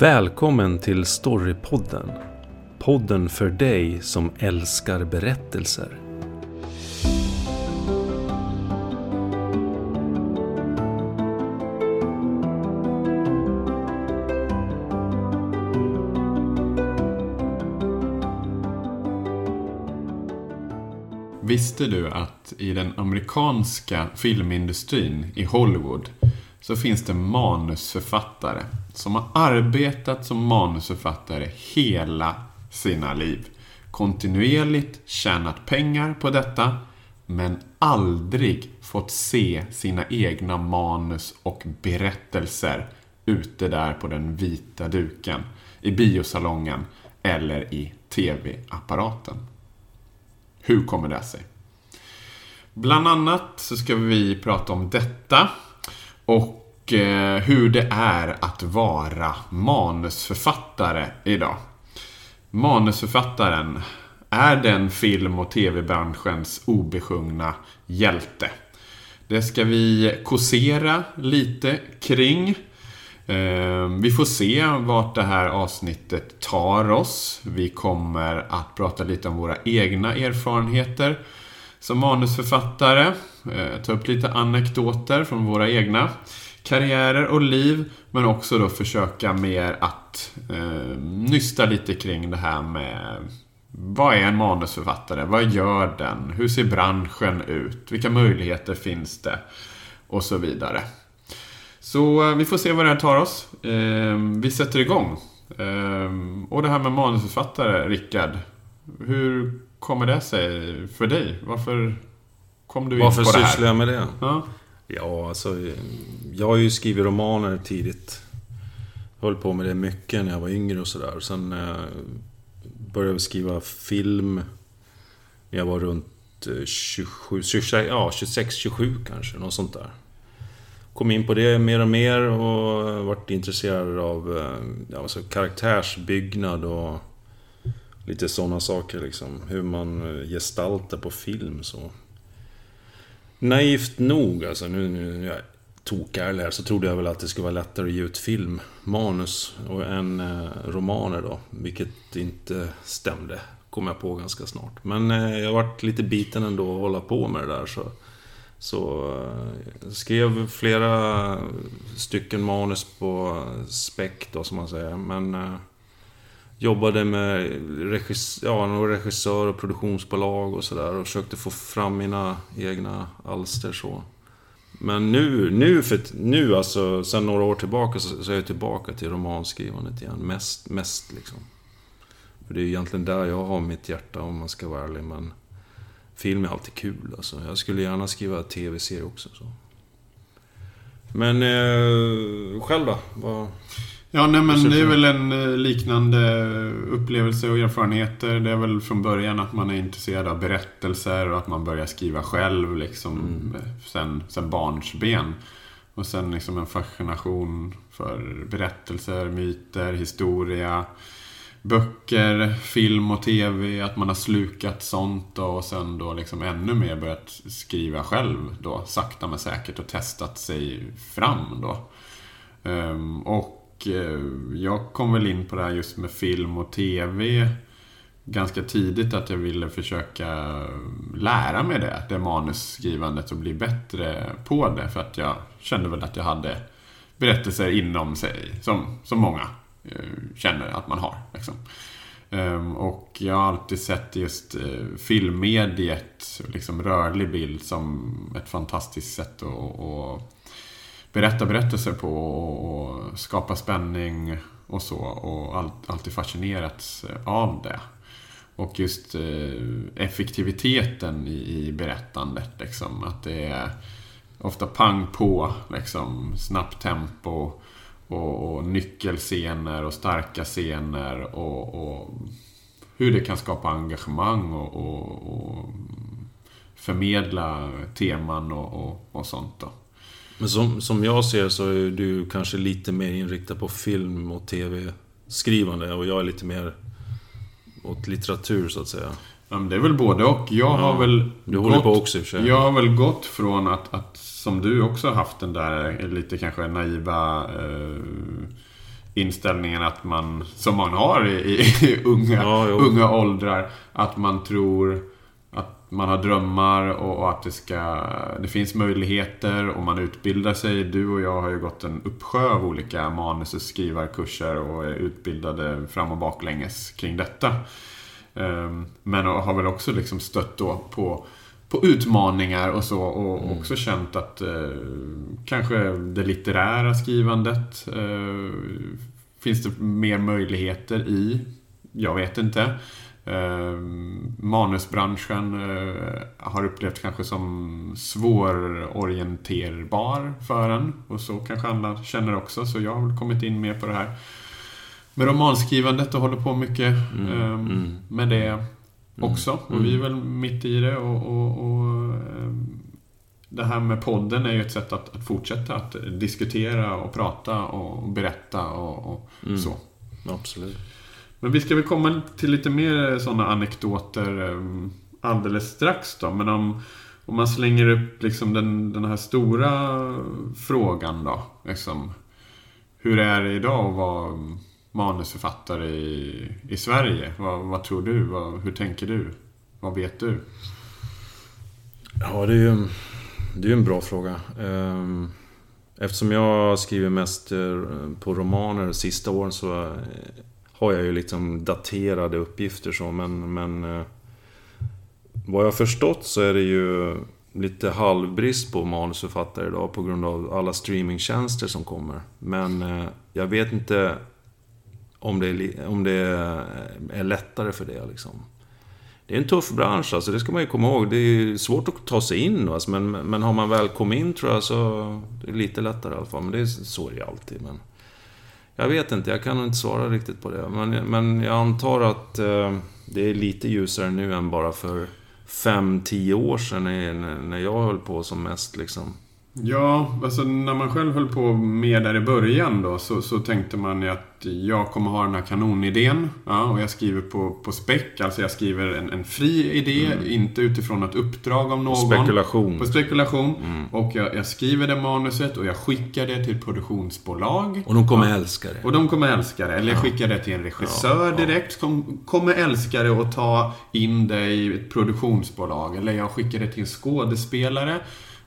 Välkommen till Storypodden. Podden för dig som älskar berättelser. Visste du att i den amerikanska filmindustrin i Hollywood så finns det manusförfattare som har arbetat som manusförfattare hela sina liv. Kontinuerligt tjänat pengar på detta men aldrig fått se sina egna manus och berättelser ute där på den vita duken, i biosalongen eller i TV-apparaten. Hur kommer det sig? Bland annat så ska vi prata om detta och eh, hur det är att vara manusförfattare idag. Manusförfattaren är den film och tv-branschens obesjungna hjälte. Det ska vi kåsera lite kring. Eh, vi får se vart det här avsnittet tar oss. Vi kommer att prata lite om våra egna erfarenheter som manusförfattare. Eh, ta upp lite anekdoter från våra egna karriärer och liv. Men också då försöka mer att eh, nysta lite kring det här med vad är en manusförfattare? Vad gör den? Hur ser branschen ut? Vilka möjligheter finns det? Och så vidare. Så vi får se vad det här tar oss. Vi sätter igång. Och det här med manusförfattare, Rickard. Hur kommer det sig för dig? Varför kom du in Varför på det här? sysslar jag med det? Ja. Ja, alltså... Jag har ju skrivit romaner tidigt. Jag höll på med det mycket när jag var yngre och sådär. Sen eh, började jag skriva film när jag var runt eh, 27, 26, ja 26-27 kanske, något sånt där. Kom in på det mer och mer och eh, varit intresserad av eh, ja, alltså karaktärsbyggnad och lite sådana saker liksom. Hur man gestaltar på film så. Naivt nog, alltså nu, nu, nu är jag tokärlig här, så trodde jag väl att det skulle vara lättare att ge ut filmmanus och än eh, romaner då. Vilket inte stämde, kom jag på ganska snart. Men eh, jag varit lite biten ändå att hålla på med det där så... Så eh, skrev flera stycken manus på spec då, som man säger. Men... Eh, Jobbade med regissör, ja, regissör och produktionsbolag och sådär och försökte få fram mina egna alster så. Men nu, nu, för, nu alltså, sen några år tillbaka så, så är jag tillbaka till romanskrivandet igen. Mest, mest liksom. För det är egentligen där jag har mitt hjärta om man ska vara ärlig. Men film är alltid kul alltså. Jag skulle gärna skriva tv-serie också. Så. Men eh, själv då? Vad... Ja, nej men det är väl en eh, liknande upplevelse och erfarenheter. Det är väl från början att man är intresserad av berättelser och att man börjar skriva själv liksom Mm. sen, sen barnsben. Och sen liksom en fascination för berättelser, myter, historia, böcker, film och tv. Att man har slukat sånt och sen då liksom ännu mer börjat skriva själv då. Sakta men säkert och testat sig fram då. Ehm, och eh, jag kom väl in på det här just med film och TV ganska tidigt att jag ville försöka lära mig det, det manusskrivandet och bli bättre på det. För att jag kände väl att jag hade berättelser inom sig som, som många eh, känner att man har. Liksom. Ehm, och jag har alltid sett just eh, filmmediet, liksom rörlig bild, som ett fantastiskt sätt att, att berätta berättelser på och skapa spänning och så. Och alltid fascinerats eh, av det. Och just eh, effektiviteten i, i berättandet. Liksom. Att det är ofta pang på, liksom, snabbt tempo och, och nyckelscener och starka scener och, och hur det kan skapa engagemang och, och, och förmedla teman och, och, och sånt. Då. Men som, som jag ser så är du kanske lite mer inriktad på film och tv-skrivande och jag är lite mer åt litteratur så att säga. Ja, men det är väl både och. Jag har väl... Du håller på också i och för sig. Jag har väl gått från att, att som du också har haft den där lite kanske naiva eh, inställningen att man, som man har i, i unga, Ja, unga åldrar, att man tror att man har drömmar och, och att det ska... Det finns möjligheter och man utbildar sig. Du och jag har ju gått en uppsjö av olika manus och skrivarkurser och är utbildade fram och baklänges kring detta. Ehm, Men har väl också liksom stött då på, på utmaningar och så och också känt att eh, kanske det litterära skrivandet eh, finns det mer möjligheter i. Jag vet inte. Eh, manusbranschen eh, har upplevt kanske som svårorienterbar för en. Och så kanske andra känner också. Så jag har väl kommit in mer på det här med romanskrivandet och håller på mycket eh, mm. med det också. Och vi är väl mitt i det. Och, och, och eh, det här med podden är ju ett sätt att, att fortsätta att diskutera och prata och berätta och, och så. Absolut. Men vi ska väl komma till lite mer sådana anekdoter eh, alldeles strax då. Men om, om man slänger upp liksom den, den här stora frågan då. Liksom, hur är det idag att vara manusförfattare i, i Sverige? Vad, vad tror du? Vad, hur tänker du? Vad vet du? Ja, det är ju det är en bra fråga. Ehm, eftersom jag skriver mest eh, på romaner de sista åren så eh, har jag ju liksom daterade uppgifter så, men... men eh, vad jag har förstått så är det ju lite halvbrist på manusförfattare idag på grund av alla streamingtjänster som kommer. Men eh, jag vet inte om det är, om det är lättare för det liksom. Det är en tuff bransch alltså, det ska man ju komma ihåg. Det är svårt att ta sig in alltså, men, men har man väl kommit in tror jag så... Det är lite lättare i alla fall, men det är så är det ju alltid. Men jag vet inte, jag kan nog inte svara riktigt på det. Men, men jag antar att eh, det är lite ljusare nu än bara för 5-10 år sedan när, när jag höll på som mest liksom. Ja, alltså när man själv höll på med där i början då så, så tänkte man ju att jag kommer ha den här kanonidén. Ja, och jag skriver på, på spec, alltså jag skriver en, en fri idé, inte utifrån något uppdrag av någon. Spekulation. På spekulation. Och jag, jag skriver det manuset och jag skickar det till ett produktionsbolag. Och de kommer älska det. Och de kommer älska det. Eller jag skickar det till en regissör direkt. Som kommer älska det och ta in det i ett produktionsbolag. Eller jag skickar det till en skådespelare.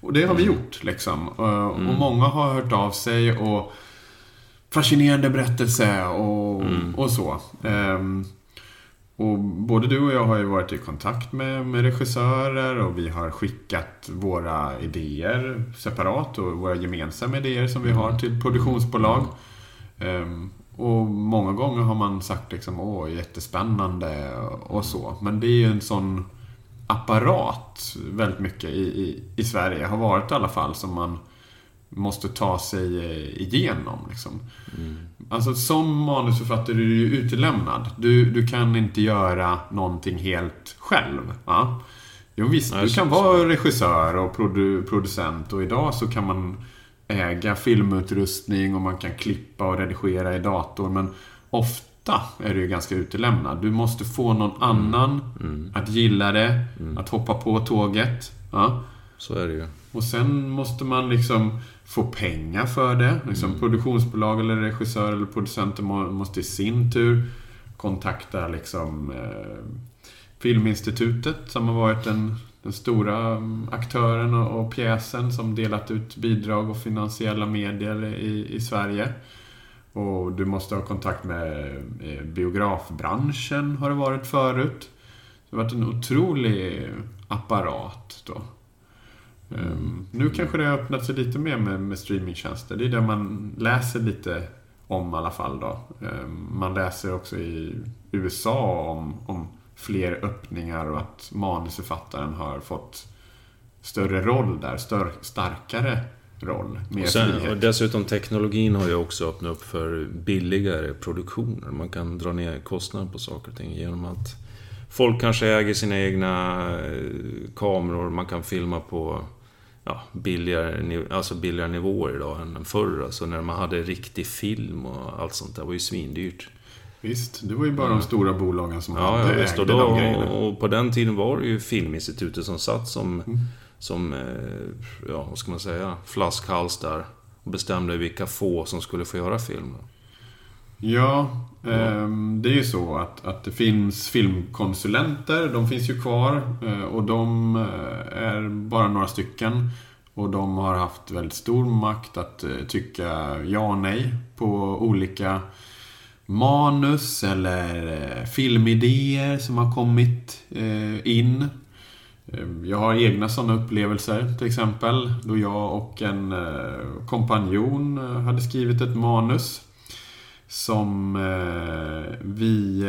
Och det har vi gjort liksom. Och, och många har hört av sig och fascinerande berättelse och, och så. Ehm, och både du och jag har ju varit i kontakt med, med regissörer och vi har skickat våra idéer separat och våra gemensamma idéer som vi har till produktionsbolag. Ehm, och många gånger har man sagt liksom åh, jättespännande och så. Men det är ju en sån apparat väldigt mycket i, i, i Sverige, har varit i alla fall, som man måste ta sig eh, igenom. Liksom. Alltså som manusförfattare är du ju utelämnad. Du, du kan inte göra någonting helt själv. Ja? Jo, visst, Nej, du så- kan vara regissör och produ producent och idag så kan man äga filmutrustning och man kan klippa och redigera i dator. Men ofta är du ju ganska utelämnad. Du måste få någon annan att gilla det, att hoppa på tåget. Ja? Så är det ju. Och sen måste man liksom få pengar för det. Liksom Produktionsbolag eller regissör eller producenter må- måste i sin tur kontakta liksom eh, Filminstitutet som har varit den, den stora mm, aktören och, och pjäsen som delat ut bidrag och finansiella medier i, i Sverige. Och du måste ha kontakt med eh, biografbranschen har det varit förut. Det har varit en otrolig apparat då. Ehm, nu kanske det har öppnat sig lite mer med, med streamingtjänster. Det är det man läser lite om i alla fall då. Ehm, man läser också i USA om, om fler öppningar och att manusförfattaren har fått större roll där. Stör, starkare roll. Mer Och, sen, och dessutom teknologin har ju också öppnat upp för billigare produktioner. Man kan dra ner kostnaden på saker och ting genom att folk kanske äger sina egna eh, kameror. Man kan filma på ja, billigare, alltså billigare nivåer idag än förr. Alltså när man hade riktig film och allt sånt där. Det var ju svindyrt. Visst, det var ju bara de stora bolagen som Ja, hade ja visst. Och, ägde då, de grejerna. och på den tiden var det ju Filminstitutet som satt som, Mm som eh, ja, vad ska man säga, flaskhals där. Och bestämde vilka få som skulle få göra film. Ja, eh, det är ju så att, att det finns filmkonsulenter. De finns ju kvar eh, och de eh, är bara några stycken. Och de har haft väldigt stor makt att eh, tycka ja och nej på olika manus eller eh, filmidéer som har kommit in. Ehm, jag har egna sådana upplevelser till exempel. Då jag och en eh, kompanjon eh, hade skrivit ett manus som eh, vi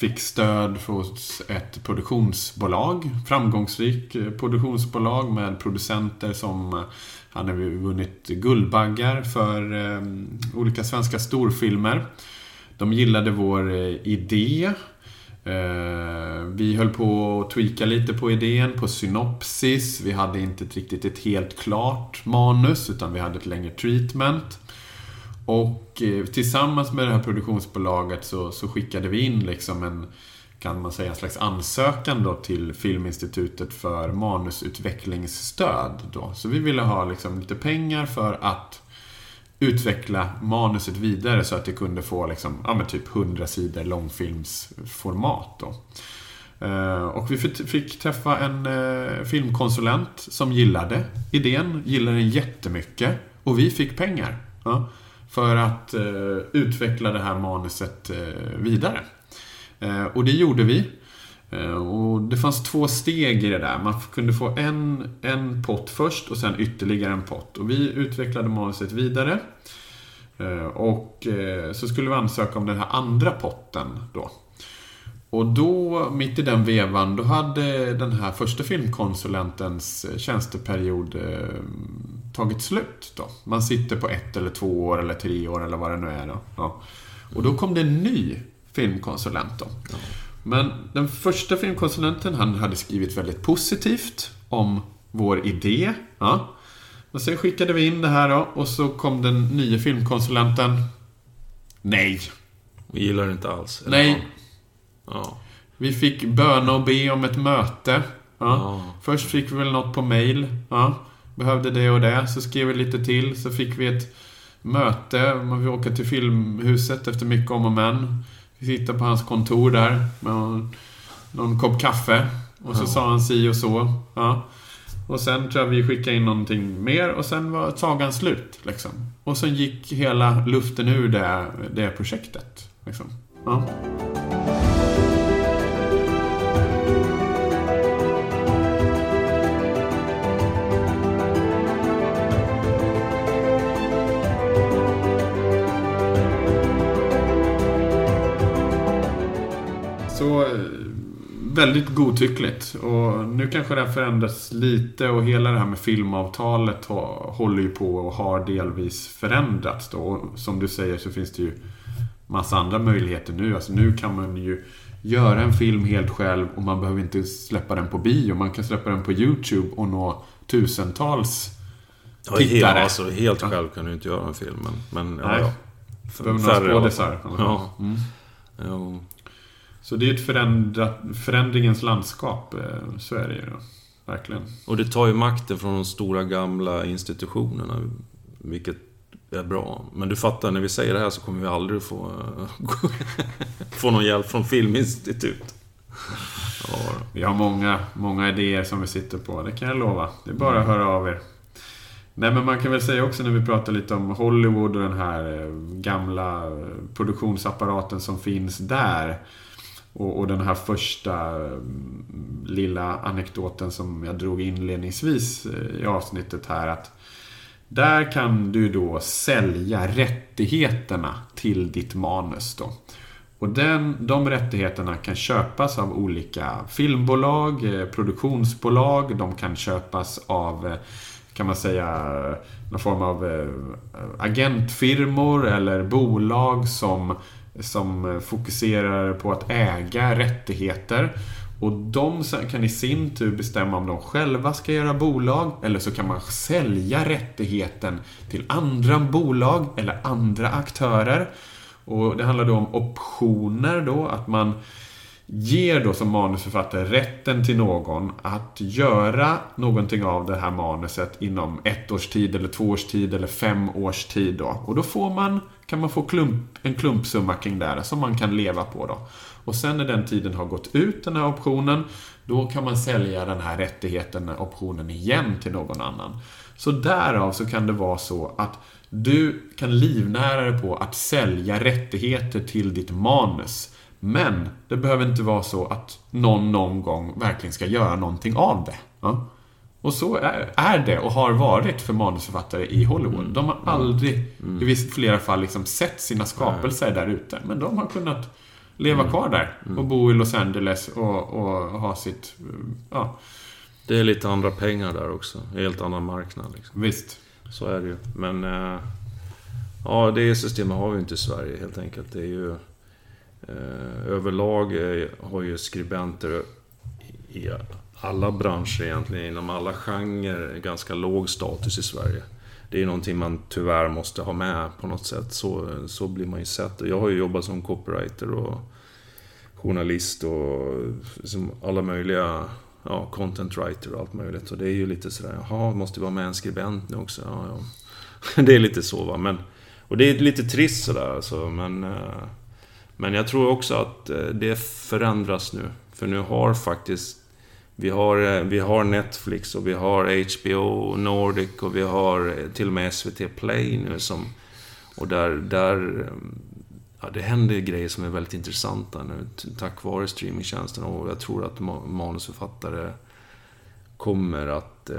fick stöd hos ett produktionsbolag. Framgångsrikt produktionsbolag med producenter som hade vunnit Guldbaggar för olika svenska storfilmer. De gillade vår idé. Eh, vi höll på att tweaka lite på idén, på synopsis. Vi hade inte riktigt ett helt klart manus, utan vi hade ett längre treatment. Och eh, tillsammans med det här produktionsbolaget så, så skickade vi in liksom en, kan man säga, en slags ansökan då till Filminstitutet för manusutvecklingsstöd. Då. Så vi ville ha liksom lite pengar för att utveckla manuset vidare så att det kunde få liksom, ja, men typ 100 sidor långfilmsformat. Då. Eh, och vi fick träffa en eh, filmkonsulent som gillade idén, gillade den jättemycket. Och vi fick pengar. Ja för att eh, utveckla det här manuset vidare. Och det gjorde vi. Eh, och det fanns två steg i det där. Man kunde få en, en pott först och sen ytterligare en pott. Och vi utvecklade manuset vidare. Eh, och eh, så skulle vi ansöka om den här andra potten då. Och då, mitt i den vevan, då hade den här första filmkonsulentens tjänsteperiod tagit slut. Då. Man sitter på ett eller två år eller tre år eller vad det nu är. Då. Ja. Och då kom det en ny filmkonsulent. Då. Men den första filmkonsulenten, han hade skrivit väldigt positivt om vår idé. Ja. Och sen skickade vi in det här då, och så kom den nya filmkonsulenten. Nej. Vi gillar det inte alls. Nej. Ja. Vi fick böna och be om ett möte. Ja. ja. Först fick vi väl något på mail. Ja behövde det och det. Så skrev vi lite till. Så fick vi ett möte. Man fick åka till Filmhuset efter mycket om och men. Vi sitter på hans kontor där med någon, kopp kaffe. Och så ja. sa han si och så. Ja. Och sen tror jag vi skickade in någonting mer och sen var sagan slut. Liksom. Och sen gick hela luften ur det, det projektet. Liksom. Ja. Väldigt godtyckligt. Och nu kanske det har förändrats lite och hela det här med filmavtalet håller ju på och har delvis förändrats då. Och som du säger så finns det ju massa andra möjligheter nu. Alltså nu kan man ju göra en film helt själv och man behöver inte släppa den på bio. Man kan släppa den på YouTube och nå tusentals ja, tittare. Helt, alltså, helt själv kan du inte göra en film. Men, men ja, Nej. ja. Behöver några skådisar. Ja. Mm. ja. Så det är ett förändrat, förändringens landskap. Eh, så är det ju. Verkligen. Och det tar ju makten från de stora gamla institutionerna. Vilket är bra. Men du fattar, när vi säger det här så kommer vi aldrig få, få någon hjälp från Filminstitut. Ja. Vi har många, många idéer som vi sitter på, det kan jag lova. Det är bara att höra av er. Nej men man kan väl säga också när vi pratar lite om Hollywood och den här eh, gamla produktionsapparaten som finns där. Och, och, den här första mm, lilla anekdoten som jag drog inledningsvis eh, i avsnittet här. att Där kan du då sälja rättigheterna till ditt manus. Då. Och den, de rättigheterna kan köpas av olika filmbolag, eh, produktionsbolag. De kan köpas av, eh, kan man säga, någon form av agentfirmor eller bolag som som eh, fokuserar på att äga rättigheter. Och de kan i sin tur bestämma om de själva ska göra bolag eller så kan man sälja rättigheten till andra bolag eller andra aktörer. Och Det handlar då om optioner då, att man ger då som manusförfattare rätten till någon att göra någonting av det här manuset inom ett års tid eller två års tid eller fem års tid då. Och då får man, kan man få klump, en klumpsumma kring det här som man kan leva på då. Och sen när den tiden har gått ut, den här optionen, då kan man sälja den här rättigheten, optionen igen till någon annan. Så därav så kan det vara så att du kan livnära dig på att sälja rättigheter till ditt manus. Men det behöver inte vara så att någon någon gång verkligen ska göra någonting av det. Ja? Och så är, är det och har varit för manusförfattare i Hollywood. Mm. De har aldrig, mm. i vissa flera fall, liksom sett sina skapelser där ute. Men de har kunnat leva mm. kvar där och bo i Los Angeles och, och ha sitt... Ja. Det är lite andra pengar där också. Helt annan marknad. Liksom. Visst. Så är det ju. Men... Eh, ja, det systemet har vi inte i Sverige helt enkelt. Det är ju... Eh, överlag har ju skribenter i alla branscher egentligen, inom alla genrer, ganska låg status i Sverige. Det är någonting man tyvärr måste ha med på något sätt. Så, så blir man ju sett. Jag har ju jobbat som copywriter och journalist och liksom alla möjliga ja, content writer och allt möjligt. Och det är ju lite sådär, jaha, måste vi vara med en skribent nu också? Ja, ja. Det är lite så va. Men, och det är lite trist sådär alltså, men... Eh, men jag tror också att eh, det förändras nu. För nu har faktiskt... Vi har, eh, vi har Netflix och vi har HBO Nordic och vi har eh, till och med SVT Play nu som... Och där, där ja, det händer grejer som är väldigt intressanta nu tack vare streamingtjänsten och jag tror att manusförfattare kommer att eh,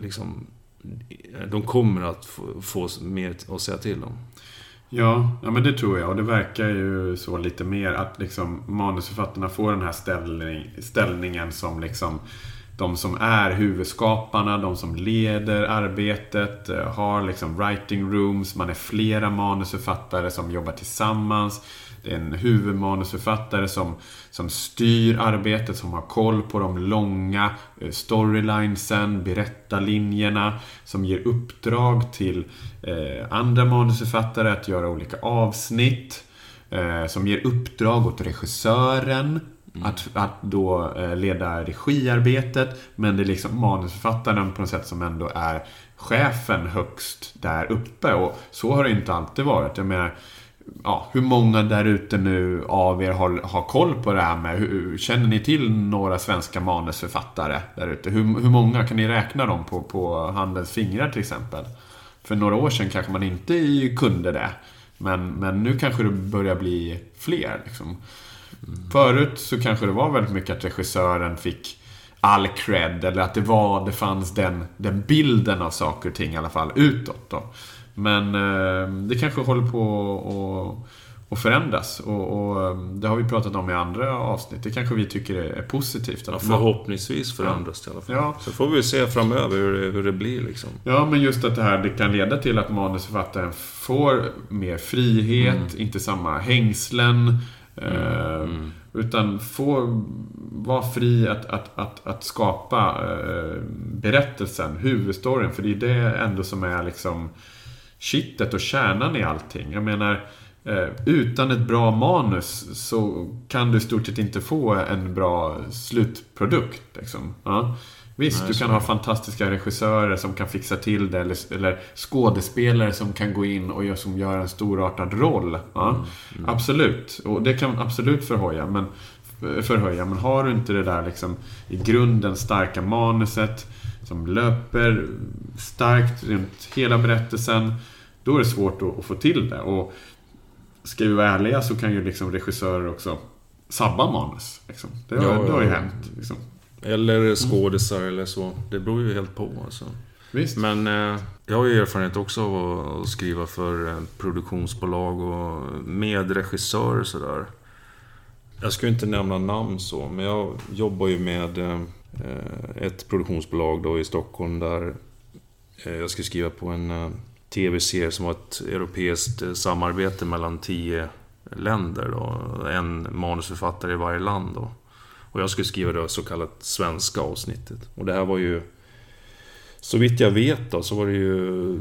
liksom de kommer att få, få mer att säga till om. Ja, ja, men det tror jag. Och det verkar ju så lite mer att liksom manusförfattarna får den här ställning, ställningen som liksom de som är huvudskaparna, de som leder arbetet, eh, har liksom writing rooms, man är flera manusförfattare som jobbar tillsammans. Det är en huvudmanusförfattare som, som styr arbetet, som har koll på de långa eh, storylinesen, berättarlinjerna, som ger uppdrag till eh, andra manusförfattare att göra olika avsnitt. Eh, som ger uppdrag åt regissören Mm. Att, att då eh, leda regiarbetet. Men det är liksom manusförfattaren på något sätt som ändå är chefen högst där uppe. Och så har det inte alltid varit. Jag menar, ja, hur många där ute nu av er har, har koll på det här med, hur, känner ni till några svenska manusförfattare där ute? Hur, hur många kan ni räkna dem på, på handens fingrar till exempel? För några år sedan kanske man inte kunde det. Men, men nu kanske det börjar bli fler. Liksom. Förut så kanske det var väldigt mycket att regissören fick all cred. Eller att det var, det fanns den, den bilden av saker och ting i alla fall utåt. Då. Men eh, det kanske håller på att förändras. Och, och, eh, det har vi pratat om i andra avsnitt. Det kanske vi tycker är, positivt. Ja, förhoppningsvis förändras det i alla fall. Ja. Så får vi se framöver hur det, hur det blir liksom. Ja, men just att det här det kan leda till att manusförfattaren får mer frihet, mm. inte samma hängslen. Mm. Mm. Utan få vara fri att, att, att, att skapa eh, berättelsen, huvudstoryn. För det är det ändå som är liksom kittet och kärnan i allting. Jag menar, eh, utan ett bra manus så kan du i stort sett inte få en bra slutprodukt. Liksom. Ja. Visst, Nej, du kan ha fantastiska regissörer som kan fixa till det. Eller, eller skådespelare som kan gå in och gör, som gör en storartad roll. Ja, mm, mm. Absolut. Och det kan absolut förhöja. Men, förhöja. Men har du inte det där liksom, i grunden starka manuset som löper starkt runt hela berättelsen. Då är det svårt att, att få till det. Och ska vi vara ärliga så kan ju liksom regissörer också sabba manus. Liksom. Det, har, ja, det har ju hänt. Liksom. Eller skådisar mm. eller så. Det beror ju helt på alltså. Visst. Men eh, jag har ju erfarenhet också av att skriva för eh, produktionsbolag och med regissörer sådär. Jag ska inte nämna namn så, men jag jobbar ju med eh, Eh, ett produktionsbolag då i Stockholm där eh, jag skulle skriva på en eh, TV-serie som var ett europeiskt samarbete mellan tio länder. Då. En manusförfattare i varje land. Då. Och jag skulle skriva det så kallat svenska avsnittet. Och det här var ju så vitt jag vet då, så var det ju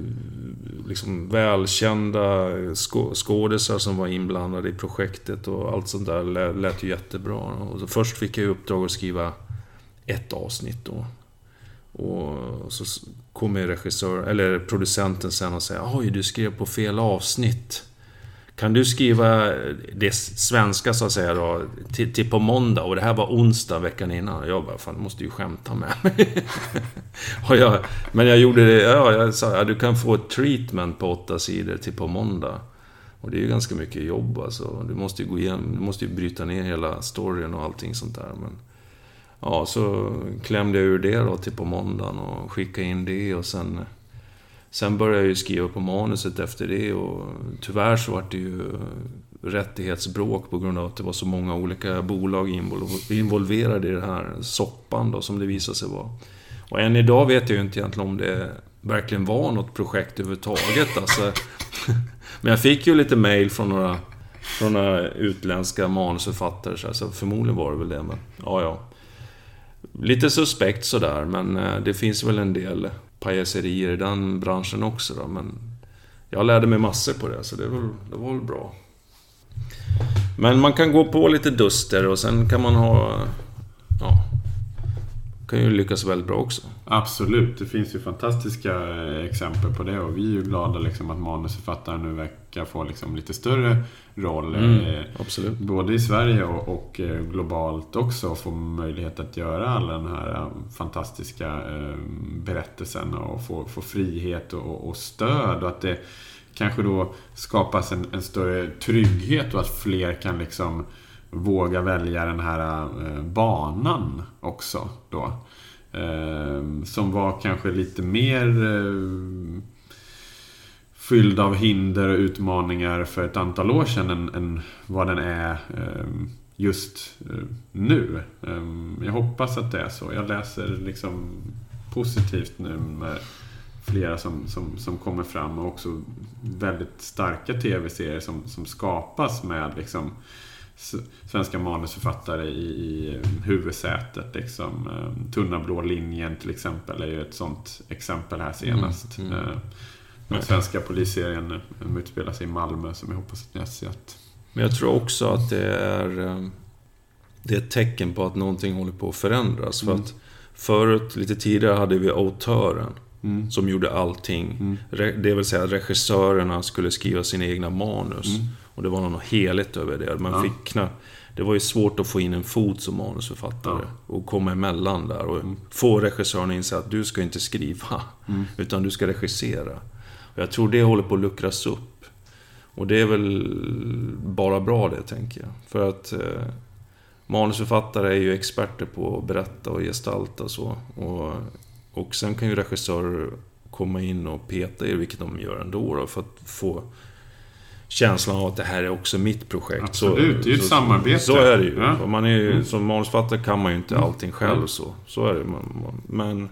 liksom välkända skådisar som var inblandade i projektet och allt sånt där lät ju jättebra. Och först fick jag i uppdrag att skriva ett avsnitt då. Och så kommer regissör, eller producenten sen och säger Oj, du skrev på fel avsnitt. Kan du skriva det svenska så att säga då, till, till på måndag och det här var onsdag veckan innan. Och Jag bara, fan du måste ju skämta med mig. jag, men jag gjorde det, ja, jag sa, ja, du kan få ett treatment på åtta sidor till på måndag. Och det är ju ganska mycket jobb alltså. Du måste ju gå igenom, du måste ju bryta ner hela storyn och allting sånt där. Men, ja, så klämde jag ur det då till på måndagen och skickade in det och sen Sen började jag ju skriva på manuset efter det och tyvärr så var det ju rättighetsbråk på grund av att det var så många olika bolag involverade i den här soppan då, som det visade sig vara. Och än idag vet jag ju inte egentligen om det verkligen var något projekt överhuvudtaget. Alltså. Men jag fick ju lite mail från några, från några utländska manusförfattare, så förmodligen var det väl det, men ja, ja. Lite suspekt sådär, men eh, det finns väl en del pajaserier i den branschen också då, men jag lärde mig massor på det, så det var, det var väl bra. Men man kan gå på lite duster och sen kan man ha... Ja, kan ju lyckas väldigt bra också. Absolut, det finns ju fantastiska eh, exempel på det och vi är ju glada liksom att manusförfattaren nu verkar få liksom lite större roll. Mm, eh, absolut. Både i Sverige och, och, eh, globalt också. Och få möjlighet att göra alla den här fantastiska eh, berättelsen och få, få frihet och, och, stöd. Och att det kanske då skapas en, en större trygghet och att fler kan liksom våga välja den här eh, banan också då. Ehm, som var kanske lite mer eh, fylld av hinder och utmaningar för ett antal år sedan än, än vad den är ehm, just eh, nu. Ehm, jag hoppas att det är så. Jag läser liksom positivt nu med flera som, som, som kommer fram och också väldigt starka tv-serier som, som skapas med liksom svenska manusförfattare i, i huvudsätet. Liksom. Eh, Tunna blå linjen till exempel är ju ett sånt exempel här senast. Mm, mm. Den svenska polisserien eh, utspelar sig i Malmö som jag hoppas att ni har sett. Men jag tror också att det är, det är ett tecken på att någonting håller på att förändras. Mm. För att förut, lite tidigare, hade vi autören. Mm. Som gjorde allting. Mm. Det vill säga att regissörerna skulle skriva sina egna manus. Och det var något heligt över det. Man ja. fick knappt... Det var ju svårt att få in en fot som manusförfattare. Ja. Och komma emellan där. Och mm. få regissören att inse att du ska inte skriva. Mm. Utan du ska regissera. Och jag tror det håller på att luckras upp. Och det är väl bara bra det, tänker jag. För att eh, manusförfattare är ju experter på att berätta och gestalta och så. Och, och sen kan ju regissörer komma in och peta i vilket de gör ändå då, för att få känslan av att det här är också mitt projekt. Absolut, så, det är ju ett samarbete. Så är det ju. Ja. Man är, mm. Som manusförfattare kan man ju inte mm. allting själv mm. så. Så är det. Men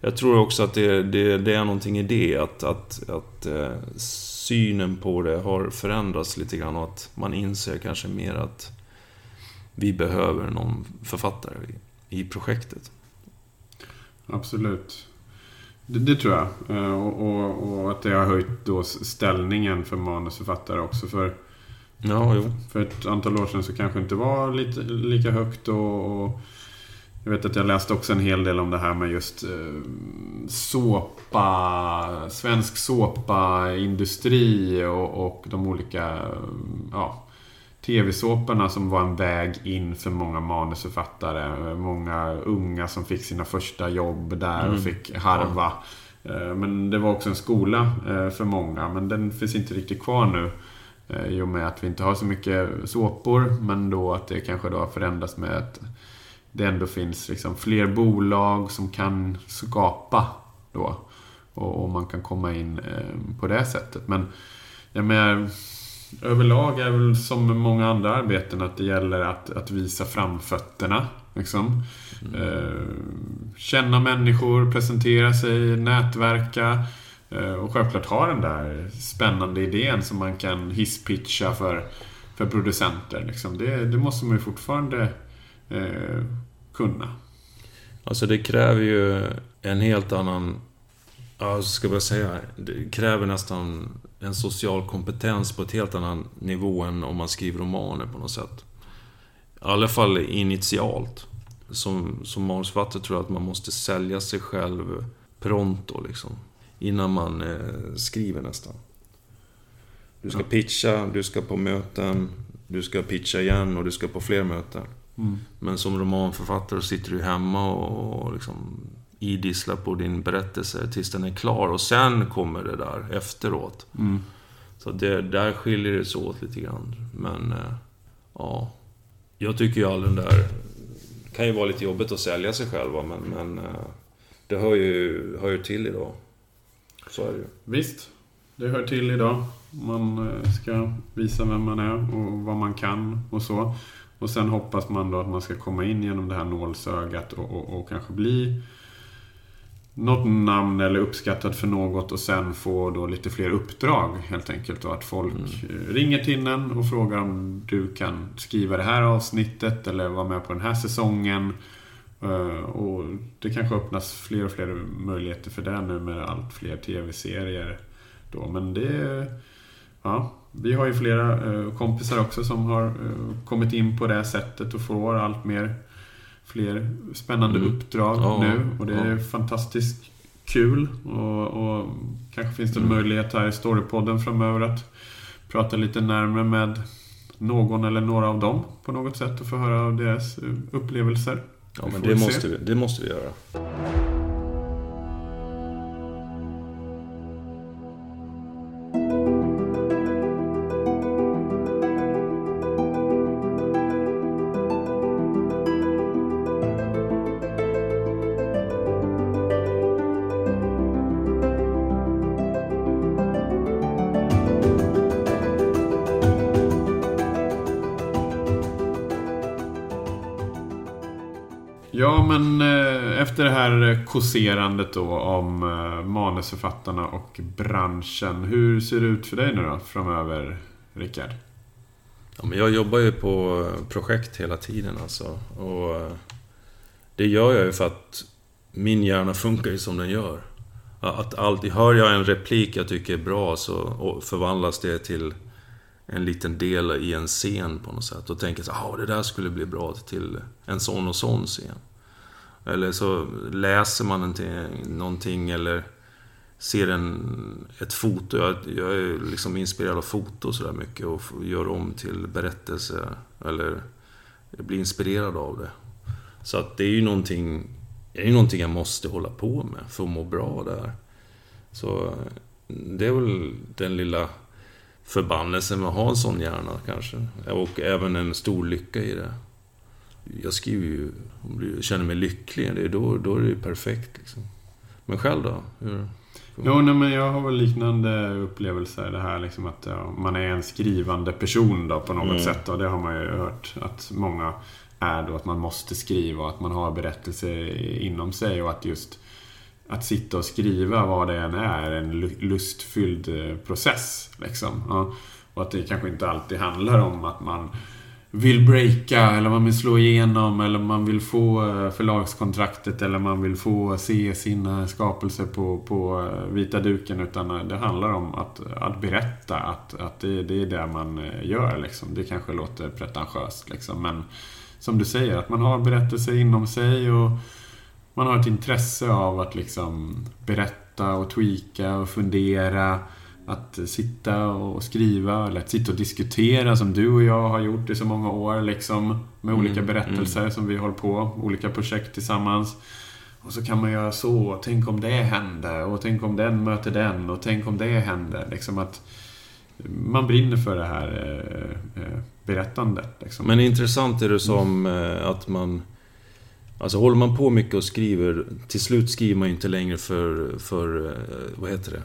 jag tror också att det, det, det är någonting i det. Att, att, att eh, synen på det har förändrats lite grann och att man inser kanske mer att vi behöver någon författare i, i projektet. Absolut. Det, det, tror jag. Eh, och, och, och, att det har höjt då ställningen för manusförfattare också. För, ja, jo. för ett antal år sedan så kanske inte var lite, lika högt. Och, och, jag vet att jag läste också en hel del om det här med just eh, såpa, svensk såpaindustri och, och de olika ja, tv-såporna som var en väg in för många manusförfattare. Många unga som fick sina första jobb där och mm. fick harva. Ja. Men det var också en skola eh, för många. Men den finns inte riktigt kvar nu. Eh, I och med att vi inte har så mycket såpor. Men då att det kanske då har förändrats med att det ändå finns liksom fler bolag som kan skapa då. Och, man kan komma in på det sättet. Men jag menar överlag är väl som många andra arbeten att det gäller att, att visa framfötterna. Liksom. Mm. Eh, känna människor, presentera sig, nätverka. Eh, och självklart ha den där spännande idén som man kan hisspitcha för, för producenter. Liksom. Det, det måste man ju fortfarande eh, kunna. Alltså det kräver ju en helt annan Ja, så ska jag säga. Det kräver nästan en social kompetens på ett helt annan nivå än om man skriver romaner på något sätt. I alla fall initialt. Som, som manusförfattare tror jag att man måste sälja sig själv pronto liksom. Innan man eh, skriver nästan. Du ska pitcha, du ska på möten, du ska pitcha igen och du ska på fler möten. Mm. Men som romanförfattare sitter du hemma och liksom idisslar på din berättelse tills den är klar. Och sen kommer det där efteråt. Mm. Så det, där skiljer det sig åt lite grann. Men, eh, ja. Jag tycker ju all den där... Kan ju vara lite jobbigt att sälja sig själv, men, men eh, det hör ju, hör ju till idag. Så är det ju. Visst, det hör till idag. Man eh, ska visa vem man är och vad man kan och så. Och sen hoppas man då att man ska komma in genom det här nålsögat och, och, och kanske bli något namn eller uppskattat för något och sen få då lite fler uppdrag helt enkelt. Och att folk eh, ringer till en och frågar om du kan skriva det här avsnittet eller vara med på den här säsongen. Eh, Och det kanske öppnas fler och fler möjligheter för det nu med allt fler tv-serier. Då. Men det... Ja, vi har ju flera eh, kompisar också som har kommit in på det sättet och får allt mer fler spännande Mm. uppdrag Ja, nu. Och det är ja. fantastiskt kul. Och, och kanske finns det en Mm. möjlighet här i Storypodden framöver att prata lite närmare med någon eller några av dem på något sätt och få höra av deras upplevelser. Ja, men det se. måste, vi, det måste vi göra. Ja, men eh, efter det här eh, kåserandet då om eh, manusförfattarna och branschen. Hur ser det ut för dig nu då framöver, Rickard? Ja, men jag jobbar ju på projekt hela tiden alltså. Och det gör jag ju för att min hjärna funkar ju som den gör. Att alltid, hör jag en replik jag tycker är bra så förvandlas det till en liten del i en scen på något sätt. Och tänker så ah det där skulle bli bra till en sån och sån scen. Eller så läser man någonting, eller ser en, ett foto. Jag, jag är liksom inspirerad av foto sådär mycket och gör om till berättelse. Eller blir inspirerad av det. Så att det är ju någonting, det är ju någonting jag måste hålla på med för att må bra där. Så det är väl den lilla förbannelsen med att ha en sån hjärna kanske. Och även en stor lycka i det. Jag skriver ju, och känner mig lycklig. Det är då, då är det ju perfekt liksom. Men själv då? Hur? Jo, nej, men jag har väl liknande upplevelser. Det här liksom att ja, man är en skrivande person då på något Mm. sätt. Och det har man ju hört att många är då. Att man måste skriva och att man har berättelser inom sig. Och att just att sitta och skriva vad det än är en lu- lustfylld eh, process. Liksom. Ja. Och att det kanske inte alltid handlar om att man vill breaka eller man vill slå igenom eller man vill få eh, förlagskontraktet eller man vill få se sina eh, skapelser på, på eh, vita duken. Utan det handlar om att, att berätta att, att det, det är det man gör. Liksom. Det kanske låter pretentiöst. Liksom. Men som du säger, att man har berättelser inom sig och man har ett intresse av att liksom berätta och tweaka och fundera. Att sitta och skriva eller att sitta och diskutera som du och jag har gjort i så många år. Liksom, med Mm, olika berättelser som vi håller på. Olika projekt tillsammans. Och så kan man göra så. Tänk om det hände. Och tänk om den möter den. Och tänk om det händer. Liksom att man brinner för det här eh, eh, berättandet. Liksom. Men intressant är det som eh, att man... Alltså håller man på mycket och skriver, till slut skriver man ju inte längre för, för vad heter det?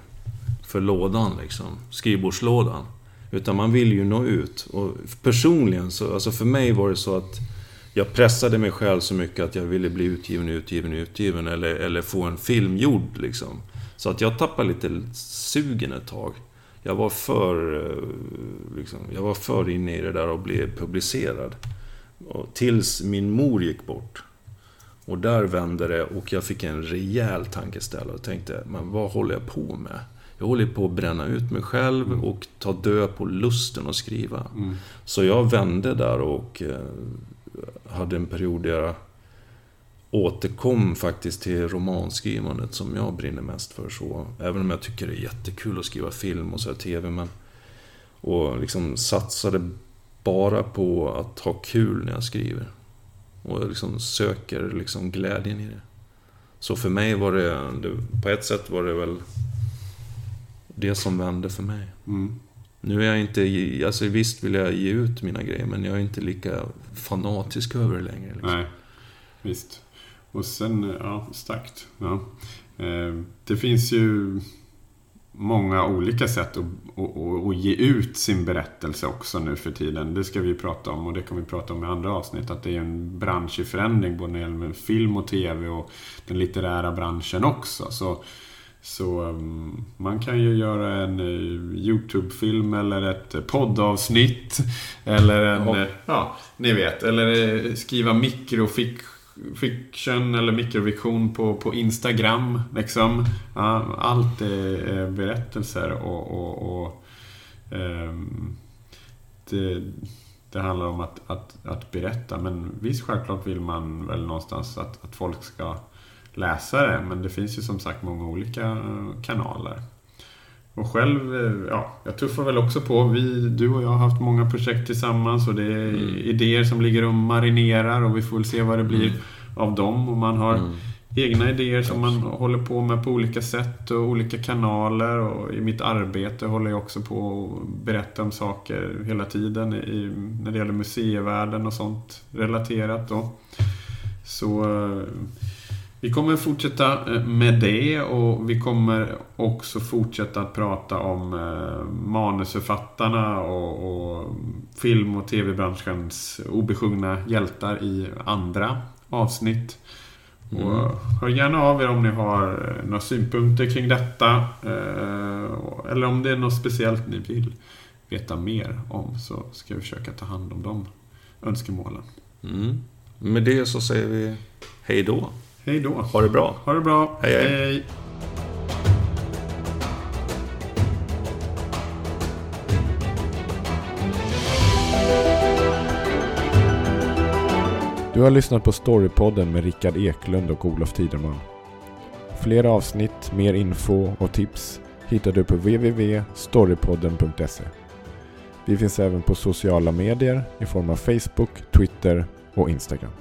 För lådan liksom, skrivbordslådan. Utan man vill ju nå ut. Och personligen så, alltså för mig var det så att jag pressade mig själv så mycket att jag ville bli utgiven, utgiven, utgiven eller, eller få en film gjord liksom. Så att jag tappade lite sugen ett tag. Jag var för, eh, liksom, jag var för inne i det där och blev publicerad. Och tills min mor gick bort. Och där vände det och jag fick en rejäl tankeställare och tänkte, men vad håller jag på med? Jag håller på att bränna ut mig själv Mm. och ta död på lusten att skriva. Mm. Så jag vände där och eh, hade en period där jag återkom faktiskt till romanskrivandet som jag brinner mest för. Så, även om jag tycker det är jättekul att skriva film och så här TV. Men, och liksom satsade bara på att ha kul när jag skriver. Och jag liksom söker liksom glädjen i det. Så för mig var det, det, på ett sätt var det väl det som vände för mig. Mm. Nu är jag inte, alltså visst vill jag ge ut mina grejer, men jag är inte lika fanatisk över det längre. Liksom. Nej, visst. Och sen, ja, starkt. Ja. Eh, Det finns ju många olika sätt att, att, att, att ge ut sin berättelse också nu för tiden. Det ska vi prata om och det kan vi prata om i andra avsnitt. Att det är en bransch i förändring både när det gäller film och TV och den litterära branschen också. Så, så um, man kan ju göra en uh, YouTube-film eller ett poddavsnitt. Eller en, Ja. ja. ja, ni vet. Eller eh, skriva mikrofiction eller mikrofiktion på, på Instagram. Liksom. Allt är, berättelser och, och, och ehm, det, det handlar om att, att, att berätta. Men visst, självklart vill man väl någonstans att, att folk ska läsa det. Men det finns ju som sagt många olika eh, kanaler. Och själv, eh, ja, jag tuffar väl också på. Vi, du och jag har haft många projekt tillsammans och det är Mm. idéer som ligger och marinerar och vi får väl se vad det blir Mm. av dem. Och man har Mm. egna idéer som man håller på med på olika sätt och olika kanaler. Och i mitt arbete håller jag också på att berätta om saker hela tiden i, när det gäller museivärlden och sånt relaterat då. Så eh, vi kommer fortsätta eh, med det och vi kommer också fortsätta att prata om eh, manusförfattarna och, och film och tv-branschens obesjungna hjältar i andra avsnitt. Mm. Och hör gärna av er om ni har eh, några synpunkter kring detta. Eller om det är något speciellt ni vill veta mer om så ska vi försöka ta hand om de önskemålen. Mm. Med det så säger vi hej då. Hej då! Ha det bra. Ha det bra! Hej, hej. hej. Du har lyssnat på Storypodden med Rickard Eklund och Olof Tiderman. Fler avsnitt, mer info och tips hittar du på www.storypodden.se. Vi finns även på sociala medier i form av Facebook, Twitter och Instagram.